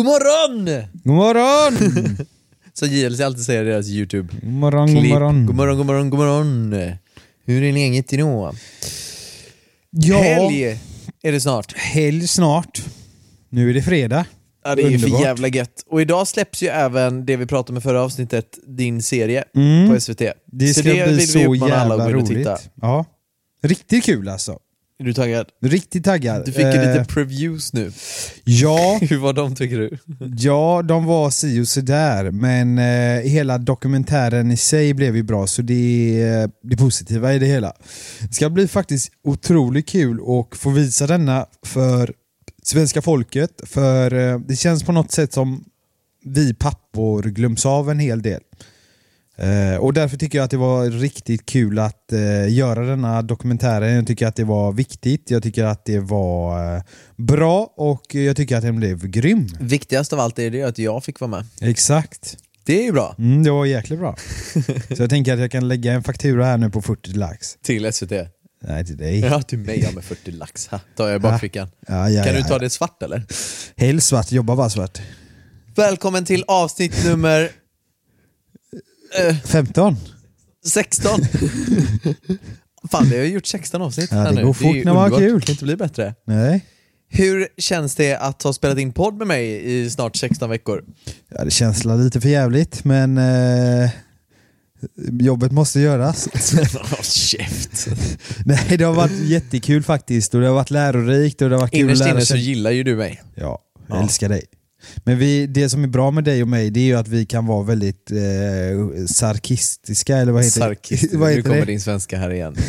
God morgon! God morgon! Så JLC alltid säger i deras YouTube. God morgon, god morgon. God morgon, god morgon, god morgon. Hur är läget idag? Ja, Helg är det snart. helg snart. Nu är det fredag. Ja, det är ju för Underbart. jävla gött. Och idag släpps ju även det vi pratade om i förra avsnittet, din serie Mm. på SVT. Det Så ska det bli vill vi så att jävla roligt. Ja. Riktigt kul alltså. Är du taggad? Riktigt taggad. Du fick ju Eh, lite previews nu. Ja, Hur var de tycker du? ja, de var si och sådär. Men eh, hela dokumentären i sig blev ju bra, så det är det positiva i det hela. Det ska bli faktiskt otroligt kul att få visa denna för svenska folket. För eh, det känns på något sätt som vi pappor glöms av en hel del. Eh, och därför tycker jag att det var riktigt kul att eh, göra denna dokumentären. Jag tycker att det var viktigt, jag tycker att det var eh, bra och jag tycker att den blev grym. Viktigast av allt är det att jag fick vara med. Exakt. Det är ju bra. Mm, det var jäkligt bra. Så jag tänker att jag kan lägga en faktura här nu på 40 lax. Till SVT. Nej, till dig. Ja, till mig ja, med 40 lax. Ha, tar jag i bakfickan. Ja, ja, Kan ja, du ta det svart eller? Helst svart, jobba bara svart. Välkommen till avsnitt nummer 15. 16. Fan, vi har gjort 16 avsnitt Ja, här det nu. går fort är ju när man har underbart. kul. Det kan inte bli bättre. Nej. Hur känns det att ha spelat in podd med mig i snart 16 veckor? Ja, det känns la lite för jävligt men eh, jobbet måste göras. Håll käft. Nej, det har varit jättekul faktiskt och det har varit lärorikt och det har varit kul Innerst att lära inne så gillar ju du mig. Ja, jag Ja. älskar dig. Men vi, det som är bra med dig och mig det är ju att vi kan vara väldigt eh, sarkistiska eller vad heter, Sarkist. vad Nu heter kommer det? din svenska här igen.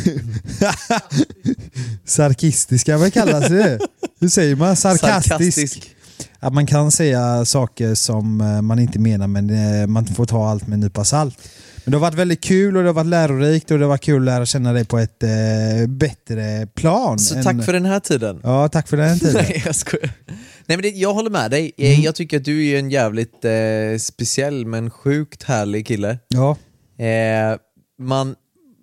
Sarkistiska, vad kallas det? Hur säger man? Sarkastisk? Sarkastisk. Att man kan säga saker som eh, man inte menar men eh, man får ta allt med en nypa salt. Men det har varit väldigt kul och det har varit lärorikt och det har varit kul att lära känna dig på ett eh, bättre plan. Så än- tack för den här tiden. Ja, tack för den tiden. Nej jag skojar. Nej men det, jag håller med dig. Eh, Mm. Jag tycker att du är en jävligt eh, speciell men sjukt härlig kille. Ja, Eh, man,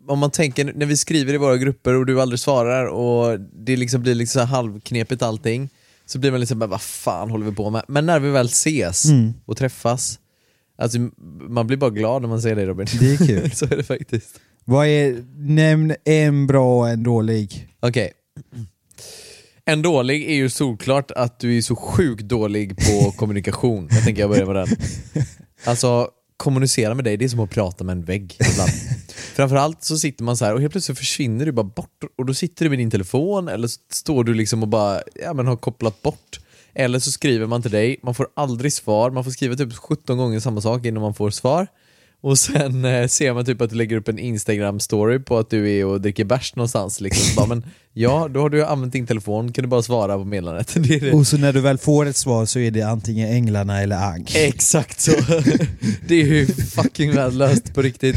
om man tänker, när vi skriver i våra grupper och du aldrig svarar och det liksom blir liksom här halvknepigt allting, så blir man liksom bara, vad fan håller vi på med? Men när vi väl ses Mm. och träffas, alltså man blir bara glad när man ser dig Robin. det är kul. så är det faktiskt. Vad är, nämn en bra och en dålig. Okej. En dålig är ju solklart att du är så sjukt dålig på kommunikation. Jag tänker jag börjar med den. Alltså, kommunicera med dig, det är som att prata med en vägg ibland. Framförallt så sitter man så här och helt plötsligt försvinner du bara bort och då sitter du med din telefon eller så står du liksom och bara ja, men har kopplat bort. Eller så skriver man till dig, man får aldrig svar, man får skriva typ 17 gånger samma sak innan man får svar. Och sen eh, ser man typ att du lägger upp en Instagram-story på att du är och dricker bärs någonstans. Liksom. Bara, men, ja, då har du använt din telefon, kan du bara svara på meddelandet. Det är det. Och så när du väl får ett svar så är det antingen Änglarna eller Ank. Exakt så. det är ju fucking värdelöst på riktigt.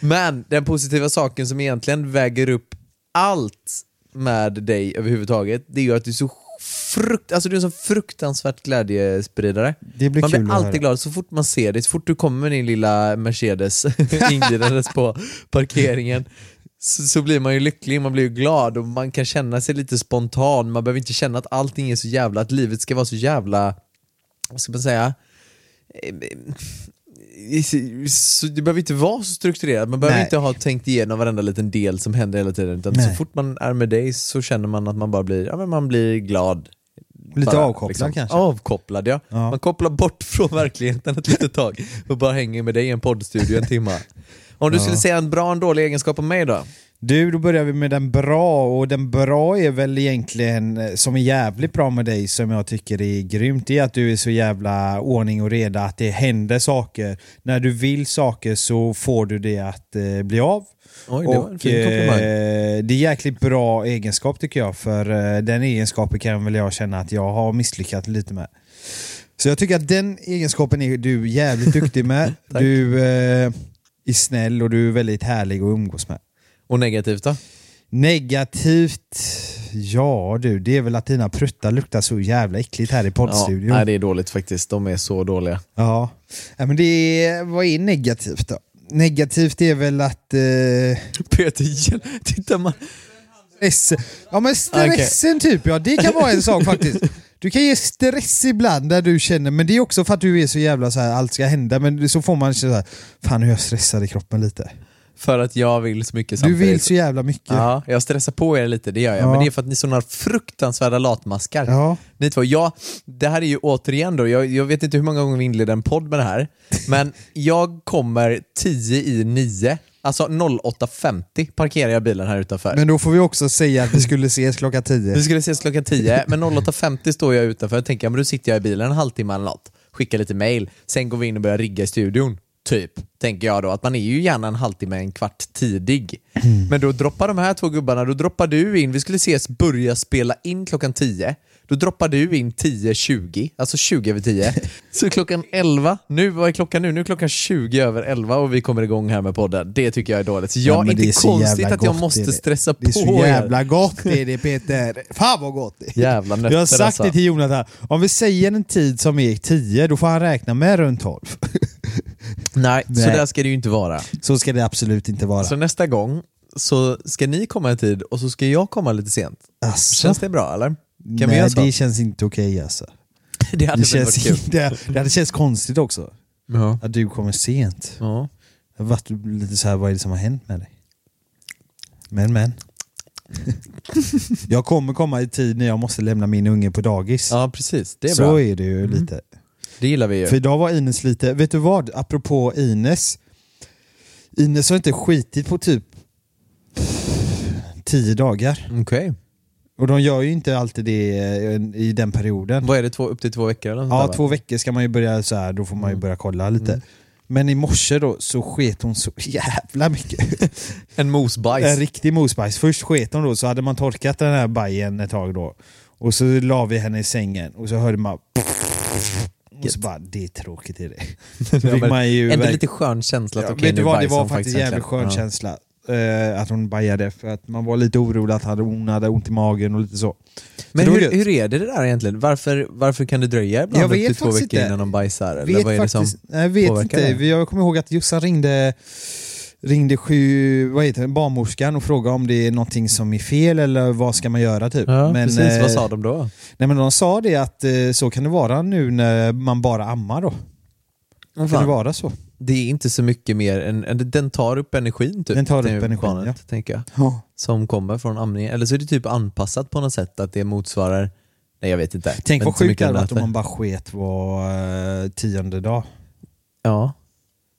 Men den positiva saken som egentligen väger upp allt med dig överhuvudtaget, det är ju att du är så frukt, alltså du är en så fruktansvärt glädjespridare. Det blir man blir alltid glad så fort man ser dig, så fort du kommer med din lilla Mercedes inglidandes på parkeringen så, så blir man ju lycklig, man blir ju glad och man kan känna sig lite spontan, man behöver inte känna att allting är så jävla, att livet ska vara så jävla, vad ska man säga, så det behöver inte vara så strukturerat, man behöver Nej. inte ha tänkt igenom varenda liten del som händer hela tiden utan så fort man är med dig så känner man att man bara blir, ja men man blir glad Lite bara, avkopplad liksom. kanske. Avkopplad ja. Ja. Man kopplar bort från verkligheten ett litet tag och bara hänger med dig i en poddstudio en timme. Om du Ja. skulle säga en bra och en dålig egenskap om mig då? Du, då börjar vi med den bra och den bra är väl egentligen, eh, som är jävligt bra med dig som jag tycker är grymt, det är att du är så jävla ordning och reda, att det händer saker. När du vill saker så får du det att eh, bli av. Oj, det komplimang. eh, det är jäkligt bra egenskap tycker jag, för eh, den egenskapen kan väl jag känna att jag har misslyckats lite med. Så jag tycker att den egenskapen är du jävligt duktig med. Du eh, är snäll och du är väldigt härlig att umgås med. Och negativt då? Negativt, ja du, det är väl att dina pruttar luktar så jävla äckligt här i Ja, poddstudion. nej, det är dåligt faktiskt. De är så dåliga. Ja, ja men det är, vad är negativt då? Negativt är väl att... Eh, Peter, titta man. Ja men stressen typ ja, det kan vara en sak faktiskt. Du kan ge stress ibland där du känner, men det är också för att du är så jävla så här, allt ska hända, men så får man känna så här, fan är jag stressad i kroppen lite. För att jag vill så mycket Du samtidigt. vill så jävla mycket. Ja, jag stressar på er lite, det gör jag. Ja. Men det är för att ni är sådana fruktansvärda latmaskar. Ja. Ni två, jag, det här är ju återigen då, jag, jag vet inte hur många gånger vi inleder en podd med det här, men jag kommer 10 i 9, alltså 08.50 parkerar jag bilen här utanför. Men då får vi också säga att vi skulle ses klockan 10. Vi skulle ses klockan 10, men 08.50 står jag utanför och tänker, men då sitter jag i bilen en halvtimme eller något, skickar lite mail, sen går vi in och börjar rigga i studion. Typ, tänker jag då. Att man är ju gärna en halvtimme, en kvart tidig. Men då droppar de här två gubbarna, då droppar du in, vi skulle ses börja spela in klockan 10. Då droppar du in 10.20, alltså 20 över 10. Så klockan 11, nu, vad är klockan nu? Nu är klockan 20 över 11 och vi kommer igång här med podden. Det tycker jag är dåligt. Så jag, Ja, inte det är så konstigt jävla att jag måste det är det. stressa är så på er. jävla gott det är det Peter. Fan vad gott det är. Jävla nötter Jag har sagt alltså. det till Jonathan, om vi säger en tid som är 10, då får han räkna med runt 12. Nej, så Nej. där ska det ju inte vara. Så ska det absolut inte vara. Så nästa gång så ska ni komma en tid och så ska jag komma lite sent. Asså? Känns det bra eller? Kan vi Nej, göra så? det känns inte okej alltså. Det hade Det, väl varit känns, kul. det, det hade känts konstigt också. Ja. Att du kommer sent. Ja. Jag har varit lite så här, vad är det som har hänt med dig? Men men. jag kommer komma i tid när jag måste lämna min unge på dagis. ja, precis. Det är så bra. är det ju lite. Det gillar vi ju. För idag var Ines lite, vet du vad? Apropå Ines. Ines har inte skitit på typ tio dagar. Okej. Och de gör ju inte alltid det eh, i den perioden. Vad är det, två, upp till två veckor eller Ja, två veckor ska man ju börja så här, då får man ju börja kolla lite. Men i morse då så sket hon så jävla mycket. En En mosbajs. riktig mosbajs. Först sket hon då, så hade man torkat den här bajen ett tag då. Och så la vi henne i sängen och så hörde man och så bara, det är tråkigt är det. Ja, fick men man ju Ändå lite skön känsla att Ja, okej du nu det var hon faktiskt egentligen. jävligt skön Ja. känsla. Eh, att hon bajade, för att man var lite orolig att hon hade ont i magen och lite så. Men det var hur, hur är det där egentligen? Varför, varför kan det dröja ibland upp till två veckor inte. innan de bajsar? Eller vet vad är det som... faktiskt, jag vet inte. det? Jag kommer ihåg att Jossan ringde, ringde sju, vad heter det, barnmorskan och frågade om det är någonting som är fel eller vad ska man göra typ. Ja, men, precis. eh, Vad sa de då? Nej men de sa det att eh, så kan det vara nu när man bara ammar då. Kan det vara så? Det är inte så mycket mer än, än- den tar upp energin typ. Den tar upp energin, barnet, ja. tänker jag. Ja. Som kommer från amningen. Eller så är det typ anpassat på något sätt att det motsvarar, nej jag vet inte. Tänk vad sjukt det hade varit om man bara sket var eh, tionde dag. Ja.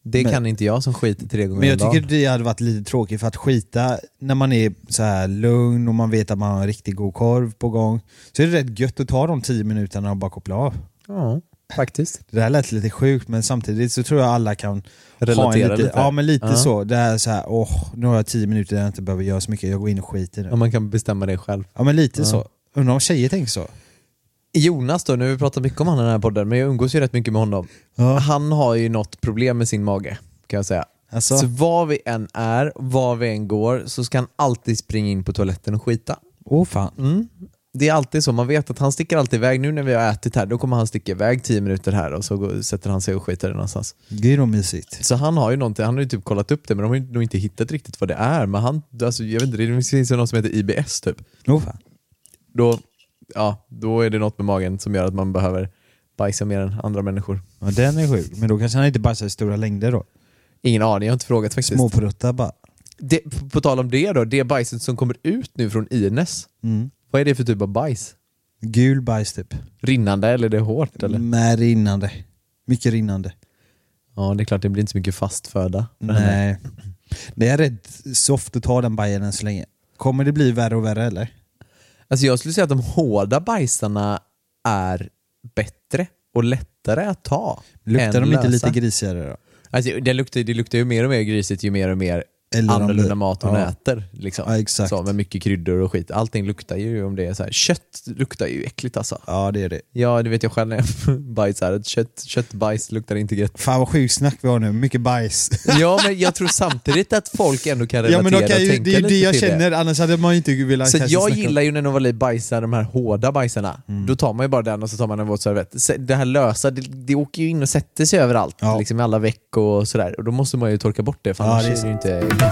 Det Men- kan inte jag som skiter tre gånger Men jag tycker det hade varit lite tråkigt för att skita när man är så här lugn och man vet att man har en riktigt god korv på gång. Så är det rätt gött att ta de tio minuterna och bara koppla av. Ja, faktiskt. Det där lät lite sjukt men samtidigt så tror jag alla kan ha en Relatera lite, lite. Ja men lite Ja. så. Det är så här, åh, nu har jag tio minuter där jag inte behöver göra så mycket, jag går in och skiter nu. Om man kan bestämma det själv. Ja men lite Ja. så. Undrar om tjejer tänker så? Jonas då, nu har vi pratat mycket om han i den här podden, men jag umgås ju rätt mycket med honom. Ja. Han har ju något problem med sin mage, kan jag säga. Alltså, Så var vi än är, var vi än går, så ska han alltid springa in på toaletten och skita. åh fan. Mm. Det är alltid så, man vet att han sticker alltid iväg. Nu när vi har ätit här, då kommer han sticka iväg 10 minuter här och så går, sätter han sig och skiter någonstans. Det är nog mysigt. Så han har ju någonting, han har ju typ kollat upp det men de har ju nog inte hittat riktigt vad det är. Men han, alltså, jag vet inte, det finns ju något som heter IBS typ. Fan. Då, ja, då är det något med magen som gör att man behöver bajsa mer än andra människor. Ja, den är sjuk. Men då kanske han inte bajsar i stora längder då. Ingen aning, jag har inte frågat faktiskt. Småpruttar bara. Det, på, på tal om det då, det bajset som kommer ut nu från Ines, Mm. Vad är det för typ av bajs? Gul bajs typ. Rinnande eller är det hårt eller? Med rinnande. Mycket rinnande. Ja, det är klart det blir inte så mycket fast föda. Nej. Det är rätt soft att ta den bajen än så länge. Kommer det bli värre och värre eller? Alltså jag skulle säga att de hårda bajsarna är bättre och lättare att ta. Luktar de inte lösa. lite grisigare då? Alltså, det, luktar, det luktar ju mer och mer grisigt ju mer och mer Eller annorlunda det- mat hon ja. äter. Liksom. Ja, exakt. Så, med mycket kryddor och skit. Allting luktar ju om det är så här. Kött luktar ju äckligt alltså. Ja det är det. Ja, det vet jag själv när jag bajsar. Kött, köttbajs luktar inte gött. Fan vad sjukt snack vi har nu, mycket bajs. Ja, men jag tror samtidigt att folk ändå kan relatera ja men de kan och ju, tänka det är ju det jag känner, annars hade man ju inte velat Så jag gillar ju när Novali bajsar de här hårda bajsarna. Mm. Då tar man ju bara den och så tar man en våt servett. Se- Det här lösa, det, det åker ju in och sätter sig överallt. Ja. Liksom i alla veck och sådär. Och då måste man ju torka bort det för Ja, annars det är det ju inte.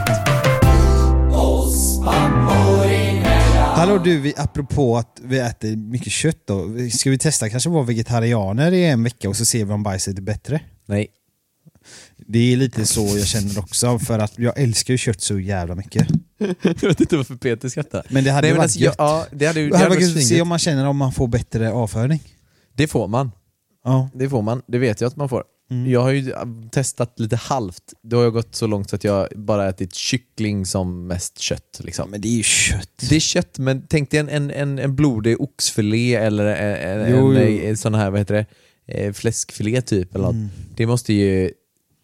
Hallå du, vi, apropå att vi äter mycket kött då. Ska vi testa kanske vara vegetarianer i en vecka och så ser vi om bajset är bättre? Nej. Det är lite så jag känner också, för att jag älskar ju kött så jävla mycket. jag vet inte varför Peter skrattar. Men det hade Nej, varit alltså, gött. ja, det hade Det hade varit kul att se om man känner om man får bättre avföring. Det får man. Ja. Det får man. Det vet jag att man får. Mm. Jag har ju äh, testat lite halvt. Då har jag gått så långt så att jag bara ätit kyckling som mest kött. Liksom. Men det är ju kött. Det är kött, men tänk dig en, en, en, en blodig oxfilé eller en, Jo, en, jo. en sån här, vad heter det, eh, fläskfilé typ. Eller Mm. Det, måste ju,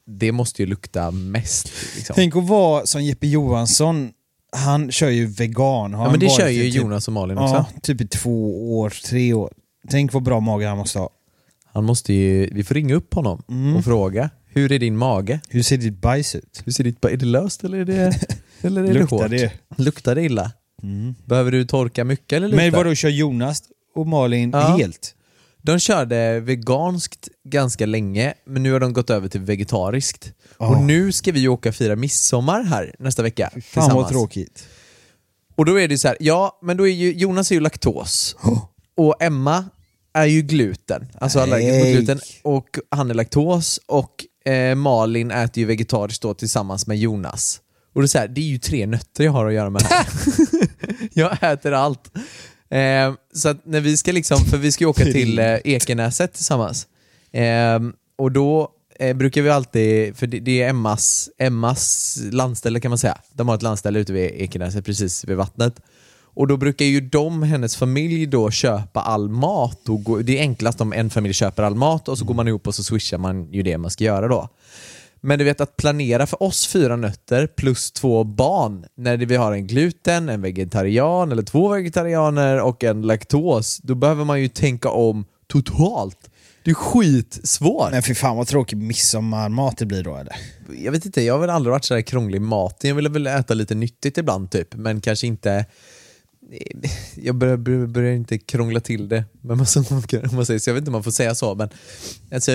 det måste ju lukta mest. Liksom. Tänk att vara som Jeppe Johansson, han kör ju vegan. Har ja, men det kör ju typ, Jonas och Malin också. Ja, typ i två år, tre år. Tänk vad bra mage han måste ha. Han måste ju, vi får ringa upp honom Mm. och fråga, hur är din mage? Hur ser ditt bajs ut? Hur ser ditt, är det löst eller är det, eller är det Luktar hårt? det? Luktar det illa? Mm. Behöver du torka mycket eller lite? Men vadå, kör Jonas och Malin Ja. helt? De körde veganskt ganska länge, men nu har de gått över till vegetariskt. Ja. Och nu ska vi åka och fira midsommar här nästa vecka. Fan tillsammans. vad tråkigt. Och då är det så här, ja men då är ju, Jonas är ju laktos. Oh. Och Emma är ju gluten, alltså allergisk mot gluten. Och han är laktos och eh, Malin äter ju vegetariskt då tillsammans med Jonas. Och det är, så här, det är ju tre nötter jag har att göra med här. jag äter allt. Eh, så att när vi ska liksom, för vi ska ju åka till eh, Ekenäset tillsammans. Eh, och då eh, brukar vi alltid, för det, det är Emmas, Emmas landställe kan man säga. De har ett landställe ute vid Ekenäset precis vid vattnet. Och då brukar ju de, hennes familj då köpa all mat. Och gå, det är enklast om en familj köper all mat och så går man ihop och så swishar man ju det man ska göra då. Men du vet att planera för oss fyra nötter plus två barn när vi har en gluten, en vegetarian eller två vegetarianer och en laktos, då behöver man ju tänka om totalt. Det är skitsvårt. Men för fan vad tråkig midsommarmat det blir då eller? Jag vet inte, jag har väl aldrig varit sådär krånglig i maten. Jag vill väl äta lite nyttigt ibland typ, men kanske inte jag börjar, börjar, börjar inte krångla till det med massa saker, om man säger så. Jag vet inte om man får säga så, men alltså,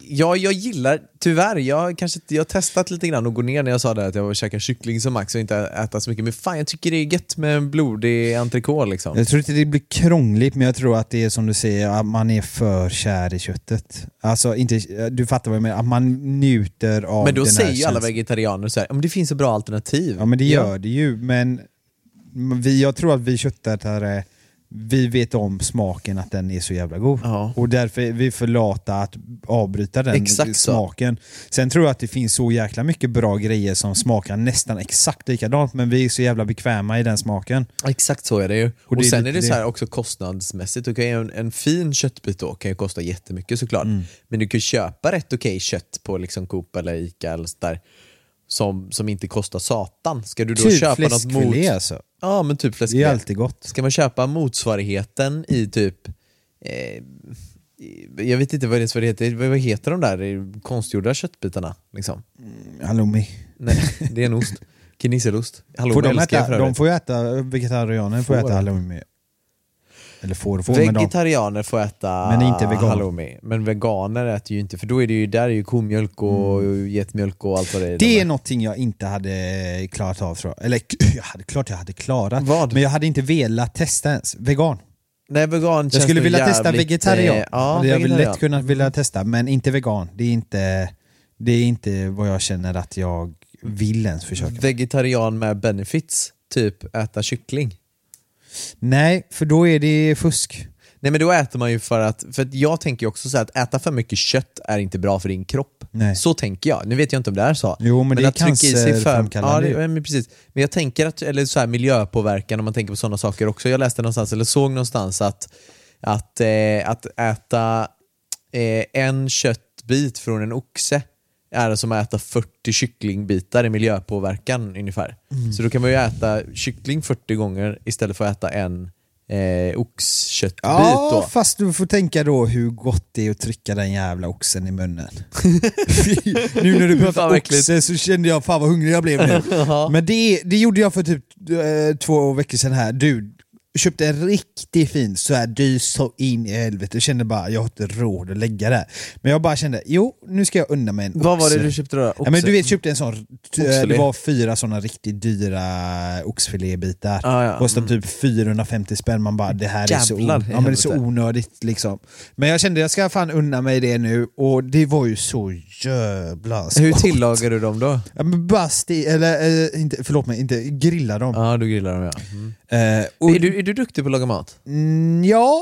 ja, jag gillar, tyvärr, jag, kanske, jag har testat lite grann och gå ner när jag sa det att jag var käka kyckling som max och inte äta så mycket. Men fan, jag tycker det är gött med en blodig entrecote liksom. Jag tror inte det blir krångligt, men jag tror att det är som du säger, att man är för kär i köttet. Alltså, inte, du fattar vad jag menar, att man njuter av Men då säger ju alla vegetarianer så här, "Ja, men det finns så bra alternativ. Ja men det gör det ju, men vi, jag tror att vi köttätare, vi vet om smaken att den är så jävla god. Ja. Och därför är vi för lata att avbryta den Exakt så. smaken. Sen tror jag att det finns så jäkla mycket bra grejer som smakar nästan exakt likadant, men vi är så jävla bekväma i den smaken. Exakt så är det ju. Och, det sen är det så här det. också kostnadsmässigt. Ju, en, en fin köttbit då kan ju kosta jättemycket såklart. Mm. Men du kan köpa rätt okej kött på liksom Coop eller Ica eller så där, som, som inte kostar satan. Ska du då typ köpa något mot... alltså. Ja men typ Det fläskfilé. är alltid gott. Ska man köpa motsvarigheten i typ eh, jag vet inte vad det, vad det heter, vad heter de där konstgjorda köttbitarna? Liksom? Halloumi. Nej, det är en ost. Kineselost. Halloumi Får de, äta, de får ju äta, vegetarianer får Får. äta halloumi. Eller får får, Vegetarianer får äta Men inte vegan. halloumi, men veganer äter ju inte, för då är det ju, där är ju komjölk och getmjölk och allt vad det är. Mm. det är någonting jag inte hade klarat av tror jag. Eller jag hade klart jag hade klarat. Vad? Men jag hade inte velat testa ens. Vegan. Nej, vegan Jag skulle vilja testa jävligt, vegetarian. eh, ja, jag vegetarian. lätt kunna vilja testa, men inte vegan. Det är inte, det är inte vad jag känner att jag vill ens försöka. Vegetarian med benefits, typ äta kyckling. Nej, för då är det fusk. Nej men då äter man ju för att, för att jag tänker också så här att äta för mycket kött är inte bra för din kropp. Nej. Så tänker jag. Nu vet jag inte om det är så. Jo, men det är ja, cancerframkallande. det, men precis. Men jag tänker att, eller så här miljöpåverkan om man tänker på sådana saker också. Jag läste någonstans, eller såg någonstans att, att, eh, att äta eh, en köttbit från en oxe är det som att äta 40 kycklingbitar i miljöpåverkan ungefär. Mm. Så då kan man ju äta kyckling 40 gånger istället för att äta en eh, oxköttbit Ja, då. fast du får tänka då hur gott det är att trycka den jävla oxen i munnen. nu när du äckligt. oxe så kände jag fan vad hungrig jag blev nu. Men det, det gjorde jag för typ eh, två veckor sedan här. Du, köpte en riktigt fin så här dyr så in i helvete. Jag kände bara, jag har inte råd att lägga det. Men jag bara kände, jo nu ska jag unna mig en Vad var det oxe. du köpte då? Ja, men du vet, köpte en sån, t- Oxfilé. det var fyra såna riktigt dyra oxfilébitar. Ah, ja. Kostade typ 450 spänn, man bara det här är så, Jävlar on- i ja, men det är så onödigt liksom. Men jag kände jag ska fan unna mig det nu och det var ju så jävla Hur gott. tillagar du dem då? Ja, men bara sti- eller eh, inte, förlåt mig, inte grilla dem. Ja, du grillar dem ja. Mm. Och, Är, du, är du duktig på att laga mat? Mm, jag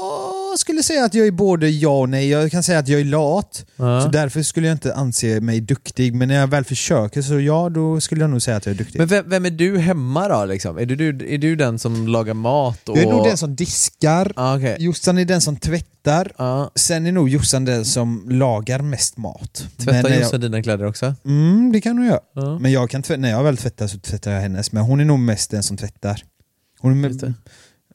skulle säga att jag är både ja och nej. Jag kan säga att jag är lat, Ja. så därför skulle jag inte anse mig duktig. Men när jag väl försöker så ja, då skulle jag nog säga att jag är duktig. Men vem, vem är du hemma då? Liksom? Är, du, är du den som lagar mat? Och... Jag är nog den som diskar, Ah, okej. Jossan är den som tvättar, Ja. sen är nog Jossan den som lagar mest mat. Tvättar Jossan dina kläder också? jag, mm, det kan hon göra. Ja. Men jag kan tvä- när jag väl tvättar så tvättar jag hennes, men hon är nog mest den som tvättar. Det. med,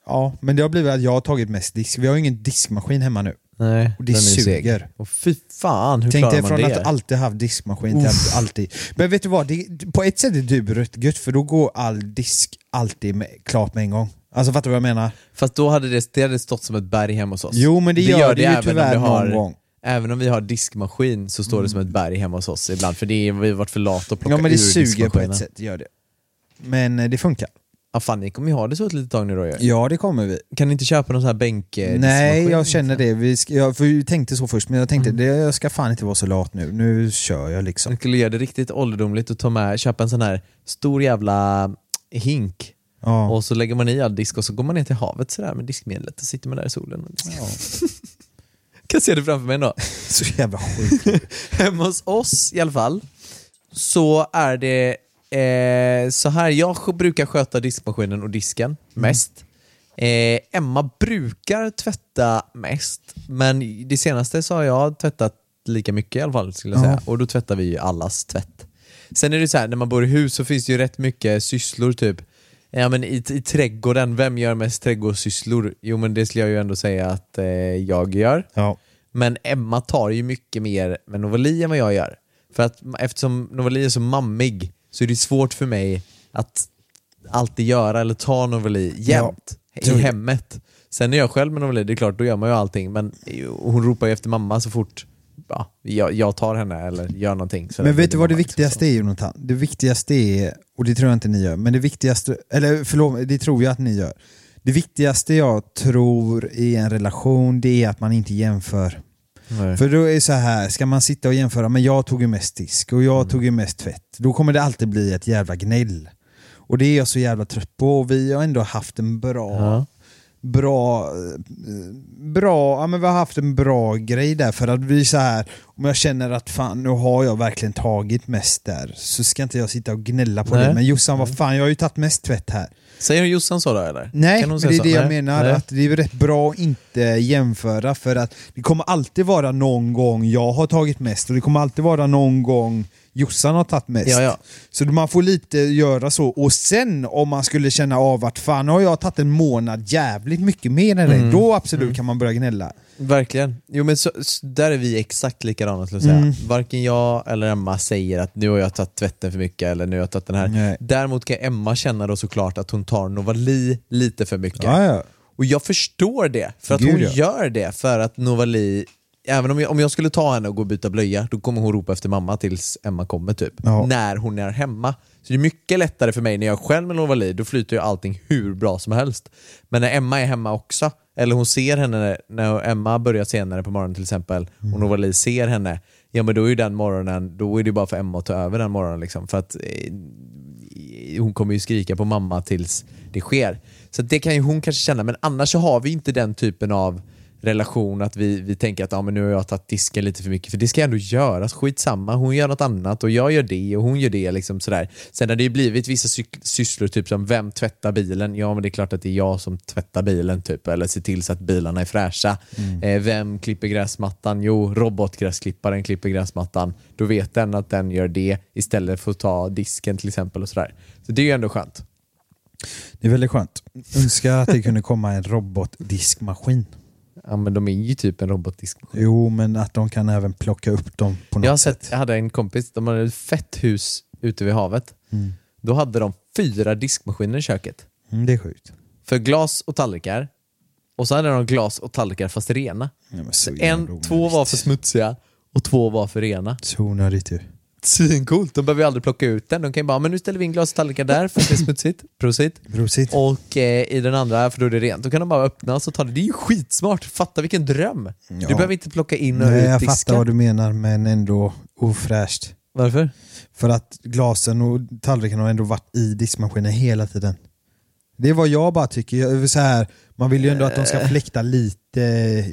ja, men det har blivit att jag har tagit mest disk. Vi har ju ingen diskmaskin hemma nu. Nej, Och det den är ju seg. suger. Och fy fan, hur Tänk dig från det? att alltid haft diskmaskin till att alltid... Men vet du vad, det, på ett sätt är det rätt gött för då går all disk alltid med, klart med en gång. Alltså fattar du vad jag menar? Fast då hade det, det hade stått som ett berg hemma hos oss. Jo men det, gör det, ju även om tyvärr har, någon gång. Mm. Även om vi har diskmaskin så står det som ett berg hemma hos oss ibland, för det är, vi har varit för lata att plocka Ja men det ur suger på diskmaskinen. ett sätt, gör det. Men eh, det funkar. Ja, fan, ni kommer ju ha det så ett litet tag nu då ju. Ja det kommer vi. Kan ni inte köpa någon sån här bänk Nej jag känner det, vi ska, jag, jag tänkte så först men jag tänkte Mm. det, jag ska fan inte vara så lat nu, nu kör jag liksom. Jag skulle göra det riktigt ålderdomligt och ta med, köpa en sån här stor jävla hink Ja. och så lägger man i all disk och så går man ner till havet sådär med diskmedlet och sitter man där i solen diskar. kan se det framför mig ändå. Så jävla skit. Hemma hos oss i alla fall så är det eh, så här, jag brukar sköta diskmaskinen och disken mest. Eh, Emma brukar tvätta mest, men det senaste så har jag tvättat lika mycket i alla fall skulle jag säga. Och då tvättar vi ju allas tvätt. Sen är det så här, när man bor i hus så finns det ju rätt mycket sysslor typ. Ja men i, i trädgården, vem gör mest trädgårdssysslor? Jo men det skulle jag ju ändå säga att eh, jag gör. Ja. Men Emma tar ju mycket mer med Novali än vad jag gör. För att eftersom Novali är så mammig så är det svårt för mig att alltid göra eller ta Novali jämt är i hemmet. Sen är jag själv med Novali, det är klart, då gör man ju allting. Men hon ropar ju efter mamma så fort ja, jag, jag tar henne eller gör någonting. Men vet du vad det liksom viktigaste är Jonathan? Det viktigaste är, och det tror jag inte ni gör, men det viktigaste, eller förlåt, det tror jag att ni gör. Det viktigaste jag tror i en relation, det är att man inte jämför. Nej. För då är det så här, ska man sitta och jämföra, men jag tog ju mest disk och jag tog ju mest tvätt. Då kommer det alltid bli ett jävla gnäll. Och det är jag så jävla trött på och vi har ändå haft en bra Ja. Bra, eh, bra, ja men vi har haft en bra grej där för att vi så här om jag känner att fan nu har jag verkligen tagit mest där så ska inte jag sitta och gnälla på Nej. det. Men Jossan, vad fan jag har ju tagit mest tvätt här. Säger Jossan så då eller? Nej, hon men det är så? det jag Nej. menar, Nej. att det är rätt bra att inte jämföra för att det kommer alltid vara någon gång jag har tagit mest och det kommer alltid vara någon gång Jossan har tagit mest. Ja, ja. Så man får lite göra så. Och sen om man skulle känna av att fan har jag tagit en månad jävligt mycket mer än dig, Mm. då absolut kan man börja gnälla. Verkligen. Jo men så, så, där är vi exakt likadana skulle jag säga. Mm. Varken jag eller Emma säger att nu har jag tagit tvätten för mycket eller nu har jag tagit den här. Nej. Däremot kan Emma känna då såklart att hon tar Novali lite för mycket. Ja. Och jag förstår det, för att Gud, hon ja. gör det för att Novali Även om jag, om jag skulle ta henne och gå och byta blöja, då kommer hon ropa efter mamma tills Emma kommer typ. Ja. När hon är hemma. Så det är mycket lättare för mig när jag själv med Novali, då flyter ju allting hur bra som helst. Men när Emma är hemma också, eller hon ser henne när, när Emma börjar senare på morgonen till exempel, Mm. och Novali ser henne, ja men då är ju den morgonen, då är det bara för Emma att ta över den morgonen liksom. För att eh, hon kommer ju skrika på mamma tills det sker. Så det kan ju hon kanske känna, men annars så har vi inte den typen av relation att vi, vi tänker att ja, men nu har jag tagit disken lite för mycket, för det ska ändå göras, skitsamma, hon gör något annat och jag gör det och hon gör det. Liksom sådär. Sen har det ju blivit vissa sysslor, typ som vem tvättar bilen? Ja, men det är klart att det är jag som tvättar bilen, typ, eller ser till så att bilarna är fräscha. Eh, vem klipper gräsmattan? Jo, robotgräsklipparen klipper gräsmattan. Då vet den att den gör det istället för att ta disken till exempel. och sådär. Så det är ju ändå skönt. Det är väldigt skönt. Önskar att det kunde komma en robotdiskmaskin. Ja, men de är ju typ en robotdisk. Jo, men att de kan även plocka upp dem på något Jag har sätt. sett, jag hade en kompis, de hade ett fett hus ute vid havet. Då hade de fyra diskmaskiner i köket. Mm, det är sjukt. För glas och tallrikar. Och så hade de glas och tallrikar fast rena. Ja, En, två var för smutsiga och två var för rena. Så onödigt ju. Svincoolt, de behöver ju aldrig plocka ut den. De kan ju bara, men nu ställer vi in glas och tallrikar där för att det är smutsigt. Prosit. Prosit. Och eh, i den andra, för då är det rent, då kan de bara öppna och så ta det. Det är ju skitsmart, fatta vilken dröm! Du Ja. behöver inte plocka in och Nej, ut jag disken. fattar vad du menar, men ändå ofräscht. Varför? För att glasen och tallriken har ändå varit i diskmaskinen hela tiden. Det är vad jag bara tycker. Jag, så här, man vill ju ändå att de ska fläkta lite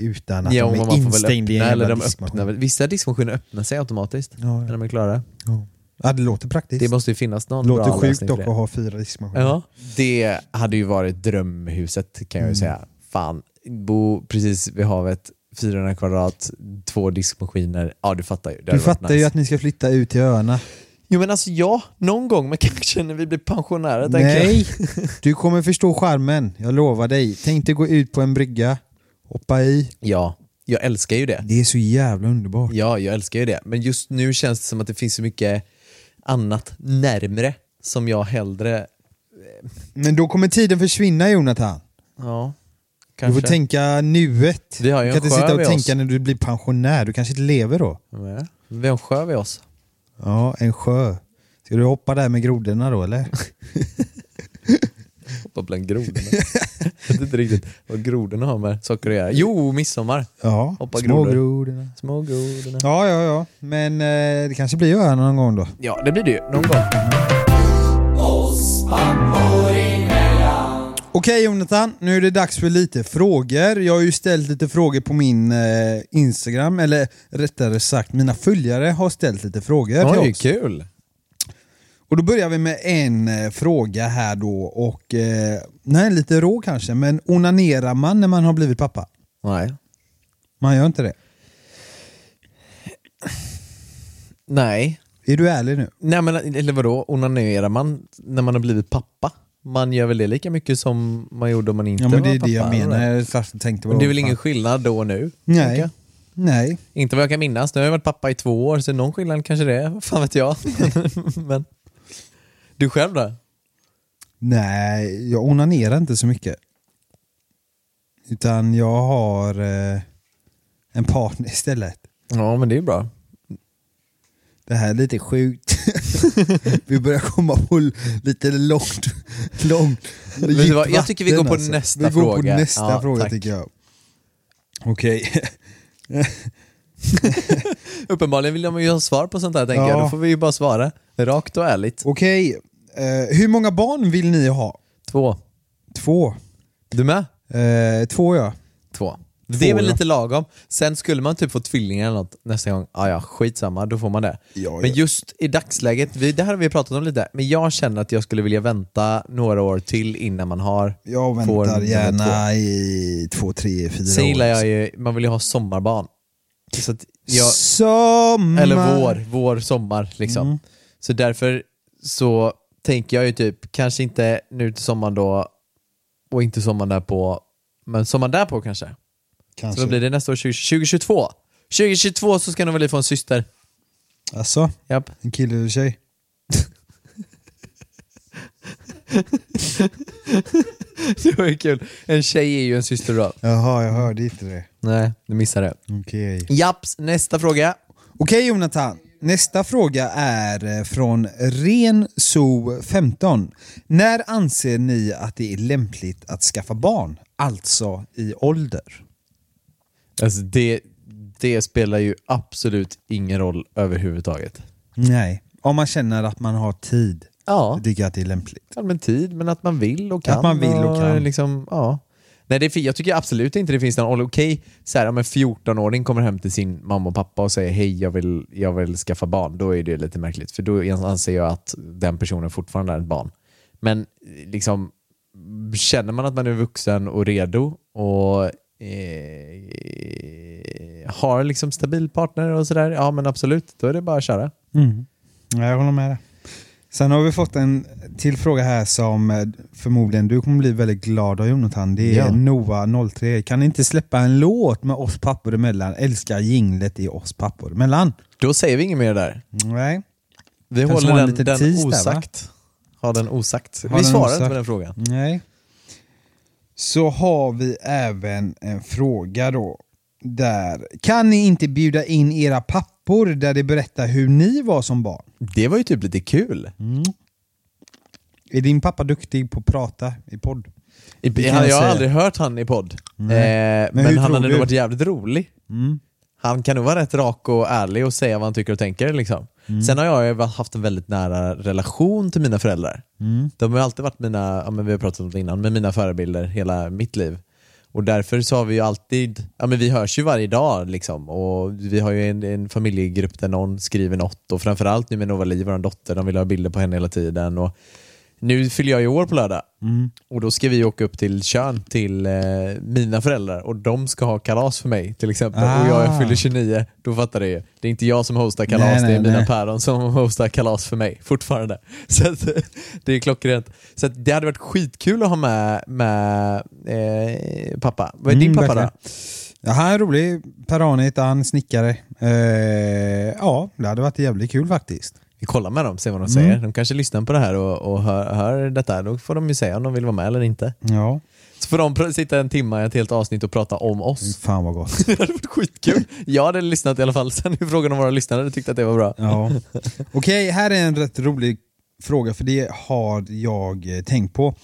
utan att Ja, de är instängda i en eller de öppnar, Vissa diskmaskiner öppnar sig automatiskt Ja, när de är klara. ja. ja, det låter praktiskt. Det måste ju finnas någon låter bra sjukt dock att ha fyra diskmaskiner. Ja, det hade ju varit drömhuset kan jag Mm. ju säga. Fan, bo precis vid havet, 400 kvadrat, två diskmaskiner. Ja, du fattar ju. Det Du fattar ju nice. att ni ska flytta ut till öarna. Jo men alltså ja, någon gång, men kanske när vi blir pensionärer. tänker. Nej, du kommer förstå charmen. Jag lovar dig. Tänk dig gå ut på en brygga, hoppa i. Ja, jag älskar ju det. Det är så jävla underbart. Ja, jag älskar ju det. Men just nu känns det som att det finns så mycket annat närmre som jag hellre... Men då kommer tiden försvinna Jonathan. Ja, Du kanske. får tänka nuet. Vi har ju du kan en inte sitta och tänka oss. när du blir pensionär. Du kanske inte lever då. Ja, Vi har en sjö vid oss. Ja, en sjö. Ska du hoppa där med grodorna då eller? Hoppa bland grodorna. jag vet inte riktigt vad grodorna har med saker att göra. Jo, midsommar. Ja, Hoppa små grodor. grodorna. Små grodorna. Ja, ja, ja. Men eh, det kanske blir öarna någon gång då. Ja, det blir det ju. Någon gång. Okej Jonathan, nu är det dags för lite frågor. Jag har ju ställt lite frågor på min eh, Instagram, eller rättare sagt mina följare har ställt lite frågor till Oj, oss. kul. Och då börjar vi med en eh, fråga här då och eh, är lite rå kanske, men onanerar man när man har blivit pappa? Nej. Man gör inte det. Nej. Är du ärlig nu? Nej men eller vadå, onanerar man när man har blivit pappa? Man gör väl det lika mycket som man gjorde om man inte Ja men var det är pappa? det jag menar. Jag tänkte Men det är väl ingen skillnad då och nu? Nej. Nej. Inte vad jag kan minnas. Nu har jag varit pappa i två år, så någon skillnad kanske det är. Fan vet jag. men Du själv då? Nej, jag onanerar inte så mycket. Utan jag har eh, en partner istället. Ja men det är bra. Det här är lite sjukt. vi börjar komma på lite långt, långt djupt vad, jag tycker vi går på nästa Vi går på fråga. nästa Ja, fråga tack. tycker jag. Okej. Uppenbarligen vill de ju ha svar på sånt här tänker Ja. jag. Då får vi ju bara svara. Rakt och ärligt. Okej. Eh, hur många barn vill ni ha? Två. Två. Du med? Eh, två ja. Två. Det är väl lite lagom. Sen skulle man typ få tvillingar eller något nästa gång, ah, ja skitsamma, då får man det. Ja, men ja. just i dagsläget, vi, det här har vi pratat om lite, men jag känner att jag skulle vilja vänta några år till innan man har Jag väntar gärna i två, tre, fyra Sen år. gillar jag ju, man vill ju ha sommarbarn. Så jag, Sommar. eller vår, vår, sommar liksom. Mm. Så därför så tänker jag ju typ, kanske inte nu till sommaren då och inte sommaren därpå, men sommaren därpå kanske. Kanske. Så vad blir det nästa år? 20, 2022? 2022 så ska nog väl få en syster. Alltså, Japp. en kille eller tjej? Det var ju kul. En tjej är ju en syster då. Jaha, jag hörde inte det. Nej, du missade det. Okej. Japps, nästa fråga. Okej Jonathan, nästa fråga är eh, från RenSo15. När anser ni att det är lämpligt att skaffa barn? Alltså i ålder? Alltså det, det spelar ju absolut ingen roll överhuvudtaget. Nej, om man känner att man har tid. Ja, Jag tycker att det är lämpligt. allmän tid, men att man vill och kan. Att man vill och kan. Liksom, ja. Nej, det är, jag tycker absolut inte det finns någon okej, så här, om en 14-åring kommer hem till sin mamma och pappa och säger hej, jag vill, jag vill skaffa barn, då är det lite märkligt. För då anser jag att den personen fortfarande är ett barn. Men liksom, känner man att man är vuxen och redo och eh, har liksom stabil partner och sådär, ja men absolut, då är det bara att köra. Mm. Ja, Jag håller med dig. Sen har vi fått en till fråga här som eh, förmodligen du kommer bli väldigt glad av Jonathan. Det är Ja. Noah03. Kan ni inte släppa en låt med oss pappor emellan? Älskar jinglet i oss pappor emellan. Då säger vi inget mer där. Nej. Vi Kanske håller den, den där, va? osagt. Har den osagt. Har vi svarar osagt. inte på den frågan. Nej. Så har vi även en fråga då. Där. Kan ni inte bjuda in era pappor där de berättar hur ni var som barn? Det var ju typ lite kul. Är din pappa duktig på att prata i podd? I, jag, jag har aldrig hört han i podd. Eh, Men men han hade nog varit jävligt rolig. Mm. Han kan nog vara rätt rak och ärlig och säga vad han tycker och tänker. Liksom. Mm. Sen har jag haft en väldigt nära relation till mina föräldrar. Mm. De har alltid varit mina, ja, men vi har pratat om det innan, men mina förebilder hela mitt liv. Och därför så har vi ju alltid, ja men vi hörs ju varje dag liksom. Och vi har ju en, en familjegrupp där någon skriver något och framförallt nu med Nova Li, vår dotter, de vill ha bilder på henne hela tiden. Och nu fyller jag ju år på lördag och då ska vi åka upp till Tjörn till eh, mina föräldrar och de ska ha kalas för mig till exempel. Och jag, jag Ah. fyller 29, då fattar du ju. Det är inte jag som hostar kalas, Nej, det är mina nej. päron som hostar kalas för mig fortfarande. Så att, det är klockrent. Så att det hade varit skitkul att ha med, med eh, pappa. Vad är din Mm, pappa verkligen. då? Ja, han är rolig. Per-Arne han, snickare. Eh, ja, det hade varit jävligt kul faktiskt. Vi kollar med dem, ser vad de Mm. säger. De kanske lyssnar på det här och, och hör, hör detta. Då får de ju säga om de vill vara med eller inte. Ja, Så får de sitta en timme i ett helt avsnitt och prata om oss. fan vad gott. Det hade varit skitkul. Jag hade lyssnat i alla fall. Sen är frågan om våra lyssnare tyckte att det var bra. Ja. Okej, här är en rätt rolig fråga för det har jag eh, tänkt på.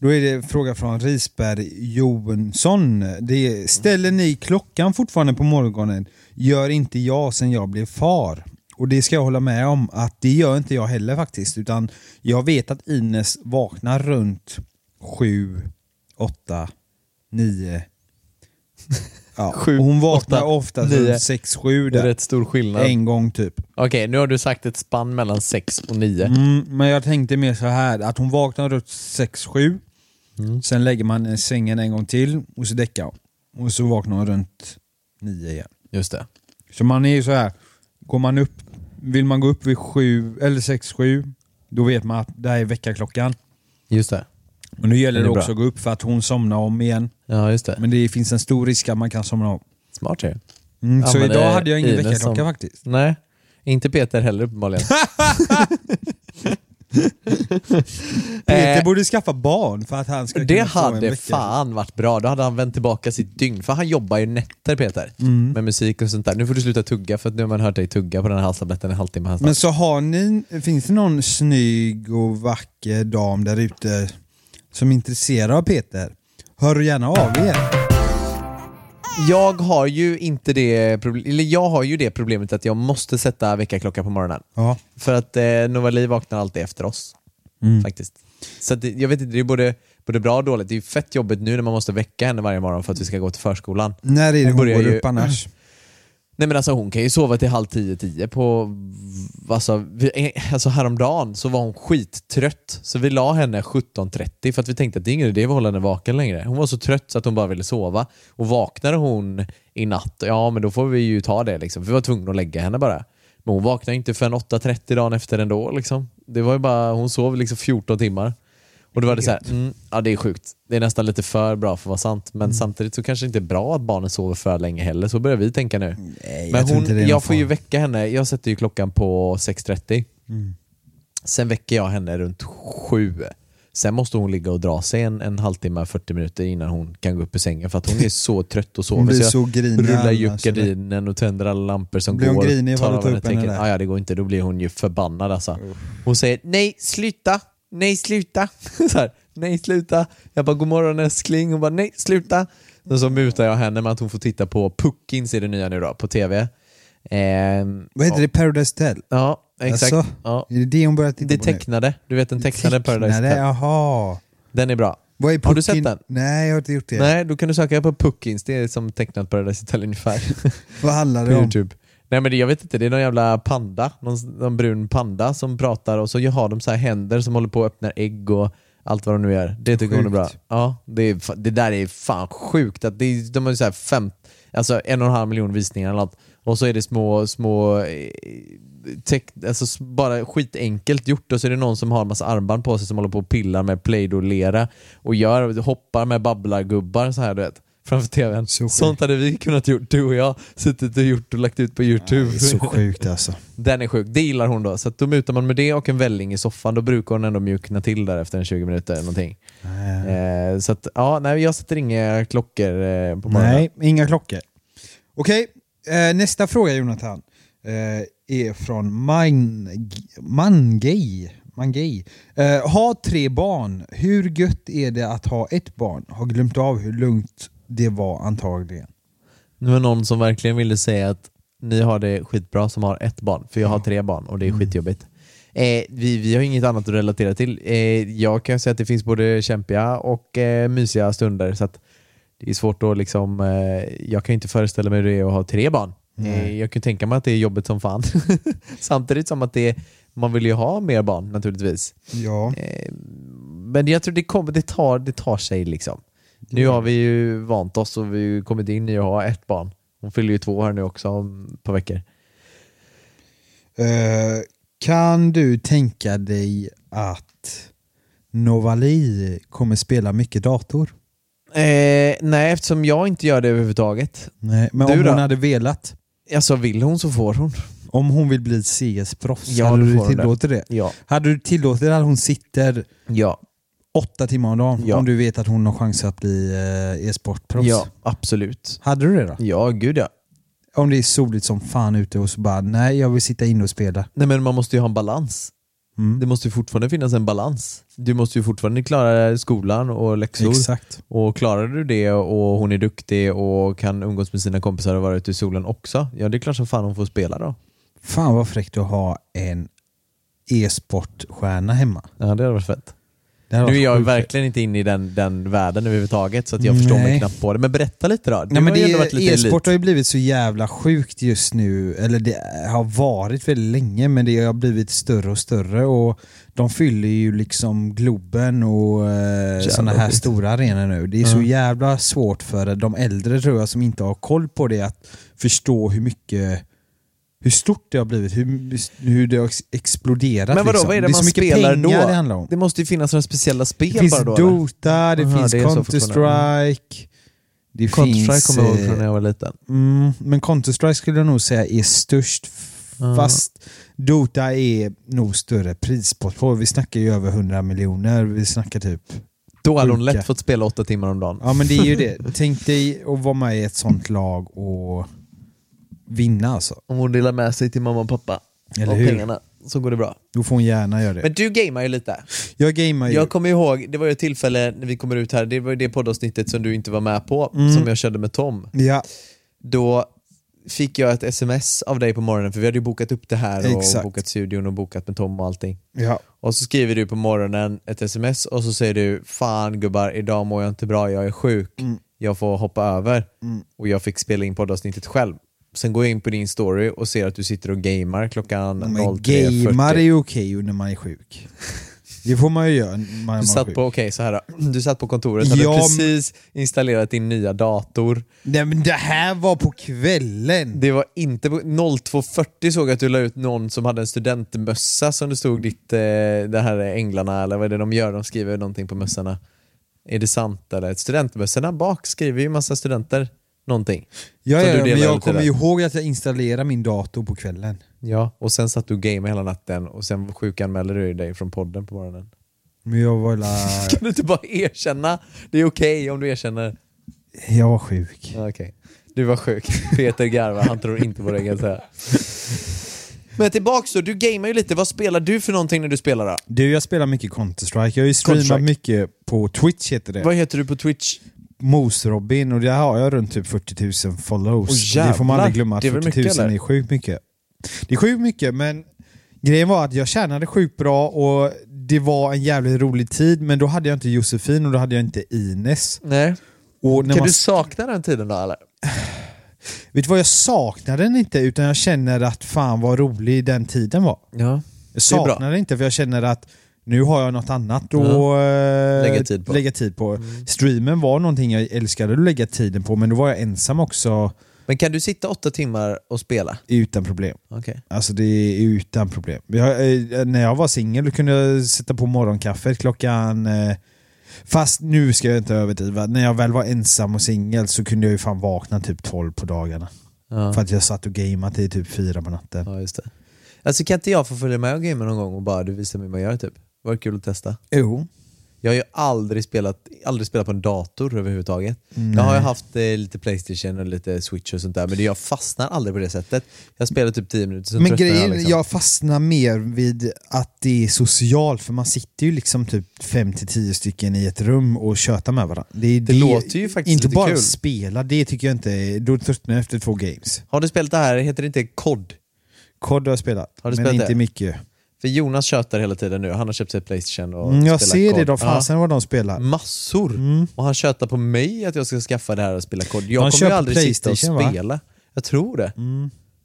Då är det en fråga från Risberg Jonsson. Det är, ställer ni klockan fortfarande på morgonen? Gör inte jag sen jag blev far. Och det ska jag hålla med om att det gör inte jag heller faktiskt. Utan jag vet att Ines vaknar runt sju, åtta, nio. Ja. Sju, hon vaknar ofta nio. runt sex, sju Det är rätt stor skillnad. En gång typ. Okej, nu har du sagt ett spann mellan 6 och 9. Mm, men jag tänkte mer så här att hon vaknar runt 6-7, Mm. sen lägger man i sängen en gång till och så däckar hon. Och så vaknar hon runt 9 igen. Just det. Så man är ju så här, går man upp, vill man gå upp vid 7 eller 6-7, då vet man att det här är väckarklockan. Just det. Och nu gäller Det det är bra. också att gå upp för att hon somnar om igen. Ja, just det. Men det finns en stor risk att man kan somna om. Smart ju. Mm, så Använder idag hade jag ingen väckarklocka som- faktiskt. Nej, inte Peter heller uppenbarligen. Peter Eh, borde skaffa barn för att han ska Det kunna få en hade vecka. fan varit bra, då hade han vänt tillbaka sitt dygn. För han jobbar ju nätter Peter, Mm. med musik och sånt där. Nu får du sluta tugga för att nu har man hört dig tugga på den här halstabletten en halvtimme. halvtimme. Men så har ni, finns det någon snygg och vacker dam där ute som är intresserad av Peter? Hör gärna av er. Jag har ju inte det eller jag har ju det problemet att jag måste sätta väckarklocka på morgonen. Ja. För att eh, Novali vaknar alltid efter oss. Mm. Faktiskt. Så det, jag vet inte, det är både, både bra och dåligt. Det är ju fett jobbigt nu när man måste väcka henne varje morgon för att vi ska gå till förskolan. När är det Hon går ju- upp annars? Nej men alltså hon kan ju sova till halv tio, tio på... Alltså, vi, eh, alltså häromdagen så var hon skittrött. Så vi la henne 17.30 för att vi tänkte att det är ingen idé att hålla henne vaken längre. Hon var så trött så att hon bara ville sova. Och vaknade hon i natt, ja men då får vi ju ta det liksom. Vi var tvungna att lägga henne bara. Men hon vaknade inte förrän 8.30 dagen efter ändå. Liksom. Det var ju bara, hon sov liksom 14 timmar. Och då var det så här, mm, ja det är sjukt. Det är nästan lite för bra för att vara sant. Men samtidigt så kanske det inte är bra att barnen sover för länge heller. Så börjar vi tänka nu. Nej, Men tror hon, jag får ju väcka henne, jag sätter ju klockan på 6.30. Mm. Sen väcker jag henne runt 7. Sen måste hon ligga och dra sig en, en halvtimme, 40 minuter innan hon kan gå upp ur sängen för att hon är så trött och sover. Hon blir så jag så grinig rullar ju upp eller? gardinen och tänder alla lampor som Blir hon går. grinig ifall tar du tar upp henne ja, det går inte. Då blir hon ju förbannad alltså. Hon säger nej, sluta! Nej, sluta! så här, nej, sluta! Jag bara god morgon älskling. Hon bara nej, sluta! Och så mutar jag henne med att hon får titta på Puckins är det nya nu då, på TV. Ehm, Vad heter det? Paradise Hotel? Ja, exakt. Alltså, Ja. Är det det hon börjar titta Det på nu? tecknade, du vet den tecknade Paradise Tecknade, Hotel. Jaha. Den är bra. Vad är Har du sett den? Nej, jag har inte gjort det. Nej, då kan du söka på Puckins, det är som tecknat Paradise Hotel ungefär. Vad handlar det om? Youtube. Nej men det, jag vet inte, det är någon jävla panda, någon, någon brun panda som pratar och så har de så här händer som håller på att öppna ägg och allt vad de nu gör. Det tycker hon är bra. Sjukt. Ja, det, är, det där är fan sjukt. Att det, är- de har ju så här fem, alltså en och en halv miljon visningar eller något. Och så är det små, små eh, tech, alltså bara skitenkelt gjort och så är det någon som har en massa armband på sig som håller på och pillar med play-doh-lera och gör, hoppar med babblargubbar så här du vet. Framför tvn. Så. Sånt hade vi kunnat gjort, du och jag. Suttit och gjort och lagt ut på youtube. Det är så sjukt alltså. Den är sjuk, det gillar hon då. Så att då mutar man med det och en välling i soffan, då brukar hon ändå mjukna till där efter en 20 minuter. eller Någonting. Eh, så att, ja, nej, jag sätter inga klockor eh, på morgonen. Nej, inga klockor. Okej, eh, nästa fråga Jonathan. Eh, är från Man- Mangay. Mangay. Eh, ha tre barn. Hur gött är det att ha ett barn? Har glömt av hur lugnt det var antagligen. Nu är någon som verkligen ville säga att ni har det skitbra som har ett barn, för jag har tre barn och det är skitjobbigt. Eh, vi, vi har inget annat att relatera till. Eh, jag kan säga att det finns både kämpiga och eh, mysiga stunder, så det är svårt att liksom, eh, jag kan inte föreställa mig hur det är att ha tre barn. Eh, jag kan tänka mig att det är jobbigt som fan. Samtidigt som att det är, man vill ju ha mer barn naturligtvis. Ja. Eh, men jag tror det, kommer, det, tar, det tar sig liksom. Nu har vi ju vant oss och vi har kommit in i att ha ett barn. Hon fyller ju två här nu också om ett par veckor. Eh, kan du tänka dig att Novali kommer spela mycket dator? Eh, nej, eftersom jag inte gör det överhuvudtaget. Nej, men Du om då? hon hade velat? Alltså vill hon så får hon. Om hon vill bli CS-proffs, Ja, hade du hon det. tillåtit det? Ja. Hade du tillåtit att hon sitter Ja, åtta timmar om dagen Ja. om du vet att hon har chans att bli eh, e-sportproffs? ja absolut. Hade du det då? Ja, gud ja. Om det är soligt som fan ute och så bara nej jag vill sitta inne och spela. Nej men man måste ju ha en balans. Mm. Det måste ju fortfarande finnas en balans. Du måste ju fortfarande klara skolan och läxor. Exakt. Och klarar du det och hon är duktig och kan umgås med sina kompisar och vara ute i solen också, ja det är klart som fan hon får spela då. Fan vad fräckt att ha en e-sportstjärna hemma. Ja det hade varit fett. Nu är jag sjukt verkligen inte inne i den, den världen överhuvudtaget så att jag förstår mig Nej. knappt på det. Men berätta lite då. Du Nej, men det, e-sport elit. har ju blivit så jävla sjukt just nu, eller det har varit väldigt länge men det har blivit större och större och de fyller ju liksom Globen och eh, sådana här stora arenor nu. Det är så jävla svårt för de äldre tror jag som inte har koll på det att förstå hur mycket hur stort det har blivit, hur, hur det har ex- exploderat. Men vadå, liksom. vad är det, är man spelar då? det handlar om. Det måste ju finnas några speciella spel Det bara då? Dota, det Aha, finns det. Counter-Strike. Det Counter-Strike finns... kommer jag ihåg eh, från när jag var liten. Mm, men Counter-Strike skulle jag nog säga är störst. Ja. Fast Dota är nog större prispott på. Vi snackar ju över 100 miljoner. Vi snackar typ... Då hade hon lätt fått spela åtta timmar om dagen. Ja men det är ju det. Tänk dig att vara med i ett sånt lag och vinna alltså. Om hon delar med sig till mamma och pappa Eller av hur? pengarna så går det bra. Då får hon gärna göra det. Men du gamear ju lite. jag gamear ju. Jag kommer ihåg, det var ju ett tillfälle när vi kommer ut här, det var ju det poddavsnittet som du inte var med på, Mm. som jag körde med Tom. Ja, Då fick jag ett sms av dig på morgonen, för vi hade ju bokat upp det här och Exakt. bokat studion och bokat med Tom och allting. ja. Och så skriver du på morgonen ett sms och så säger du Fan gubbar, idag mår jag inte bra, jag är sjuk. Mm. Jag får hoppa över. Och jag fick spela in poddavsnittet själv. Sen går jag in på din story och ser att du sitter och gamar klockan Men 03.40. gamar är ju okej när man är sjuk. Det får man ju göra när man Du satt sjuk. på, okej så här då. Du satt på kontoret, hade Ja, men- precis installerat din nya dator. Nej men det här var på kvällen. Det var inte på 02.40 såg jag att du la ut någon som hade en studentmössa som det stod ditt, eh, det här är änglarna eller vad är det de gör? De skriver någonting på mössorna. Är det sant eller? Studentmössorna bak skriver ju massa studenter någonting. Ja, ja, men jag kommer ju ihåg att jag installerade min dator på kvällen. Ja, och sen satt du och gamade hela natten och sen sjukanmälde du dig från podden på morgonen. Men jag var la... Kan du inte bara erkänna? Det är okej om du erkänner. Jag var sjuk. Okej. Du var sjuk. Peter garvar, han tror inte på det kan jag säga. Men tillbaks då, du gamear ju lite. Vad spelar du för någonting när du spelar då? Du, jag spelar mycket Counter-Strike. Jag har ju streamat mycket på Twitch heter det. Vad heter du på Twitch? Mos-Robin och där har jag runt typ 40 000 follows. Och det får man aldrig glömma, att Det är väl 40 000 mycket, är sjukt mycket. Det är sjukt mycket men grejen var att jag tjänade sjukt bra och det var en jävligt rolig tid, men då hade jag inte Josefin och då hade jag inte Ines. Nej. Och när Kan man, du sakna den tiden då eller? Vet du vad, jag saknar den inte utan jag känner att fan vad rolig den tiden var. Ja. Jag saknar det inte för jag känner att nu har jag något annat att eh, Lägga tid på. Mm. lägga tid på. Streamen var någonting jag älskade att lägga tiden på men då var jag ensam också Men kan du sitta åtta timmar och spela? utan problem. Okej. Alltså det är utan problem. Jag, eh, när jag var singel kunde jag sätta på morgonkaffet klockan... Eh, fast nu ska jag inte överdriva, när jag väl var ensam och singel så kunde jag ju fan vakna typ 12 på dagarna. Ja. För att jag satt och gameade till typ 4 på natten. ja, just det. Alltså kan inte jag få följa med och gamea någon gång och bara du visar mig vad jag gör typ? Var kul att testa. Jo. Jag har ju aldrig spelat, aldrig spelat på en dator överhuvudtaget. Jag har ju haft eh, lite Playstation och lite Switch och sånt där, men det- jag fastnar aldrig på det sättet. Jag spelar typ 10 minuter, sen Men tröttnar grejen, jag liksom. jag fastnar mer vid att det är socialt, för man sitter ju liksom typ 5-10 stycken i ett rum och tjötar med varandra. Det, Det låter ju faktiskt Inte lite bara kul. spela, det tycker jag inte, då tröttnar jag efter två games. Har du spelat det här, heter det inte COD? Kod har jag spelat, Har du men spelat inte det? mycket. För Jonas tjötar hela tiden nu, han har köpt sig Playstation och Mm, jag ser det, COD. de fasen vad de spelar. Ja, massor! Och han tjötar på mig att jag ska skaffa det här och spela COD. Jag De kommer ju aldrig sitta och Playstation, va? Mm. spela. Jag tror det.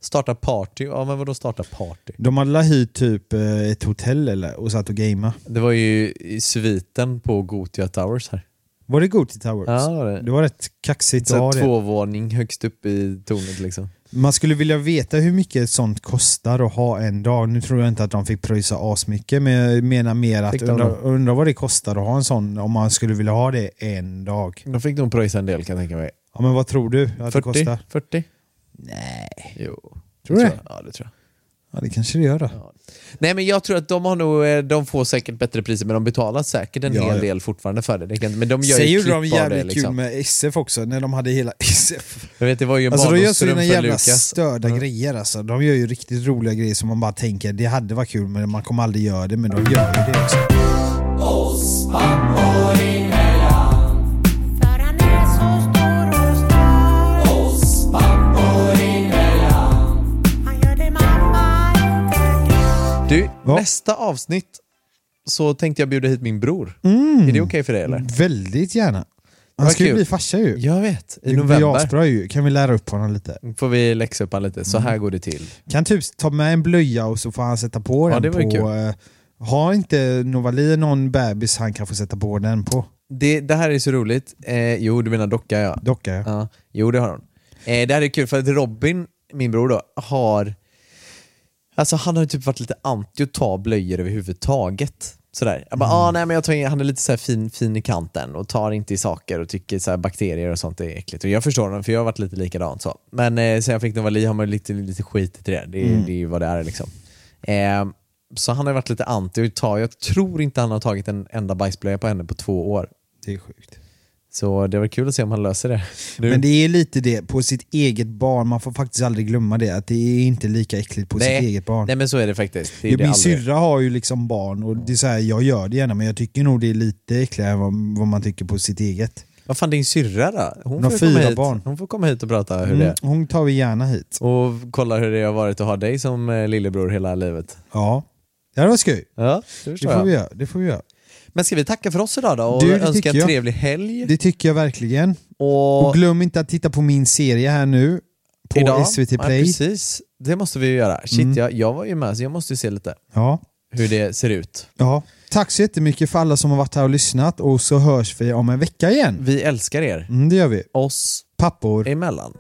Starta party, ja men vadå starta party? De hade hyrt typ eh, ett hotell eller, och satt och gamea. Det var ju i sviten på Gotia Towers här. Var det Goty Towers? Ja, det var det. Det var rätt kaxigt Så det. tvåvåning högst upp i tornet liksom. Man skulle vilja veta hur mycket sånt kostar att ha en dag. Nu tror jag inte att de fick pröjsa asmycket, men jag menar mer att undra, undra vad det kostar att ha en sån om man skulle vilja ha det en dag. De fick nog pröjsa en del kan jag tänka mig. Ja men vad tror du att det 40? kostar? 40? Nej. Jo. Tror du det? det? Ja det tror jag. Ja det kanske det gör då. Nej men jag tror att de har nog, eh, de får säkert bättre priser men de betalar säkert en Ja, hel ja. del fortfarande för det. men de gör Sen ju gjorde klipp de av det jävligt liksom. kul med SF också, när de hade hela SF. Jag vet det var ju Alltså de gör sådana jävla Lukas. störda grejer alltså. De gör ju riktigt roliga grejer som man bara tänker, det hade varit kul men man kommer aldrig göra det, men de gör ju det också. Nästa avsnitt så tänkte jag bjuda hit min bror. Mm. Är det okej för dig eller? Väldigt gärna. Han ska ju bli farsa ju. Jag vet, i det blir november ju. Kan vi lära upp honom lite? får vi läxa upp han lite. Så här går det till. Kan typ ta med en blöja och så får han sätta på Ja, den på... kul. eh, har inte Novali någon bebis han kan få sätta på den på? Det, det här är så roligt. Eh, jo, du menar docka ja. Docka ja. ja. Jo, det har hon. Eh, det här är kul för att Robin, min bror då, har... Alltså han har ju typ varit lite anti att ta blöjor överhuvudtaget. Sådär. Jag bara, ah, nej, men jag tar han är lite så här fin, fin i kanten och tar inte i saker och tycker så bakterier och sånt är äckligt. Och jag förstår honom för jag har varit lite likadant så. Men eh, sen jag fick Novali har man lite, lite skit i det. Det, är- det är ju vad det är liksom. Eh, så han har varit lite anti och tar, jag tror inte han har tagit en enda bajsblöja på henne på två år. Det är sjukt. Så det var kul att se om han löser det. Nu. Men det är lite det, på sitt eget barn, man får faktiskt aldrig glömma det, att det är inte lika äckligt på sitt eget barn. Nej men så är det faktiskt. Det är Ja, det min aldrig. syrra har ju liksom barn och det är så här, jag gör det gärna men jag tycker nog det är lite äckligare än vad, vad man tycker på sitt eget. Vad fan din syrra då? Hon, Hon har fyra hit. barn. Hon får komma hit och prata hur det Mm, är. hon tar vi gärna hit. Och kolla hur det har varit att ha dig som eh, lillebror hela livet. Ja, det hade varit skoj. Ja, det Det får, jag. vi göra, det får vi göra. Men ska vi tacka för oss idag då och Du, önska en jag. trevlig helg? Det tycker jag verkligen. och Och glöm inte att titta på min serie här nu på idag, SVT Ja, Play. precis. Det måste vi ju göra. Shit, Mm. jag, jag var ju med så jag måste ju se lite Ja. hur det ser ut. ja. Tack så jättemycket för alla som har varit här och lyssnat och så hörs vi om en vecka igen. Vi älskar er. Mm, det gör vi. Oss Pappor emellan.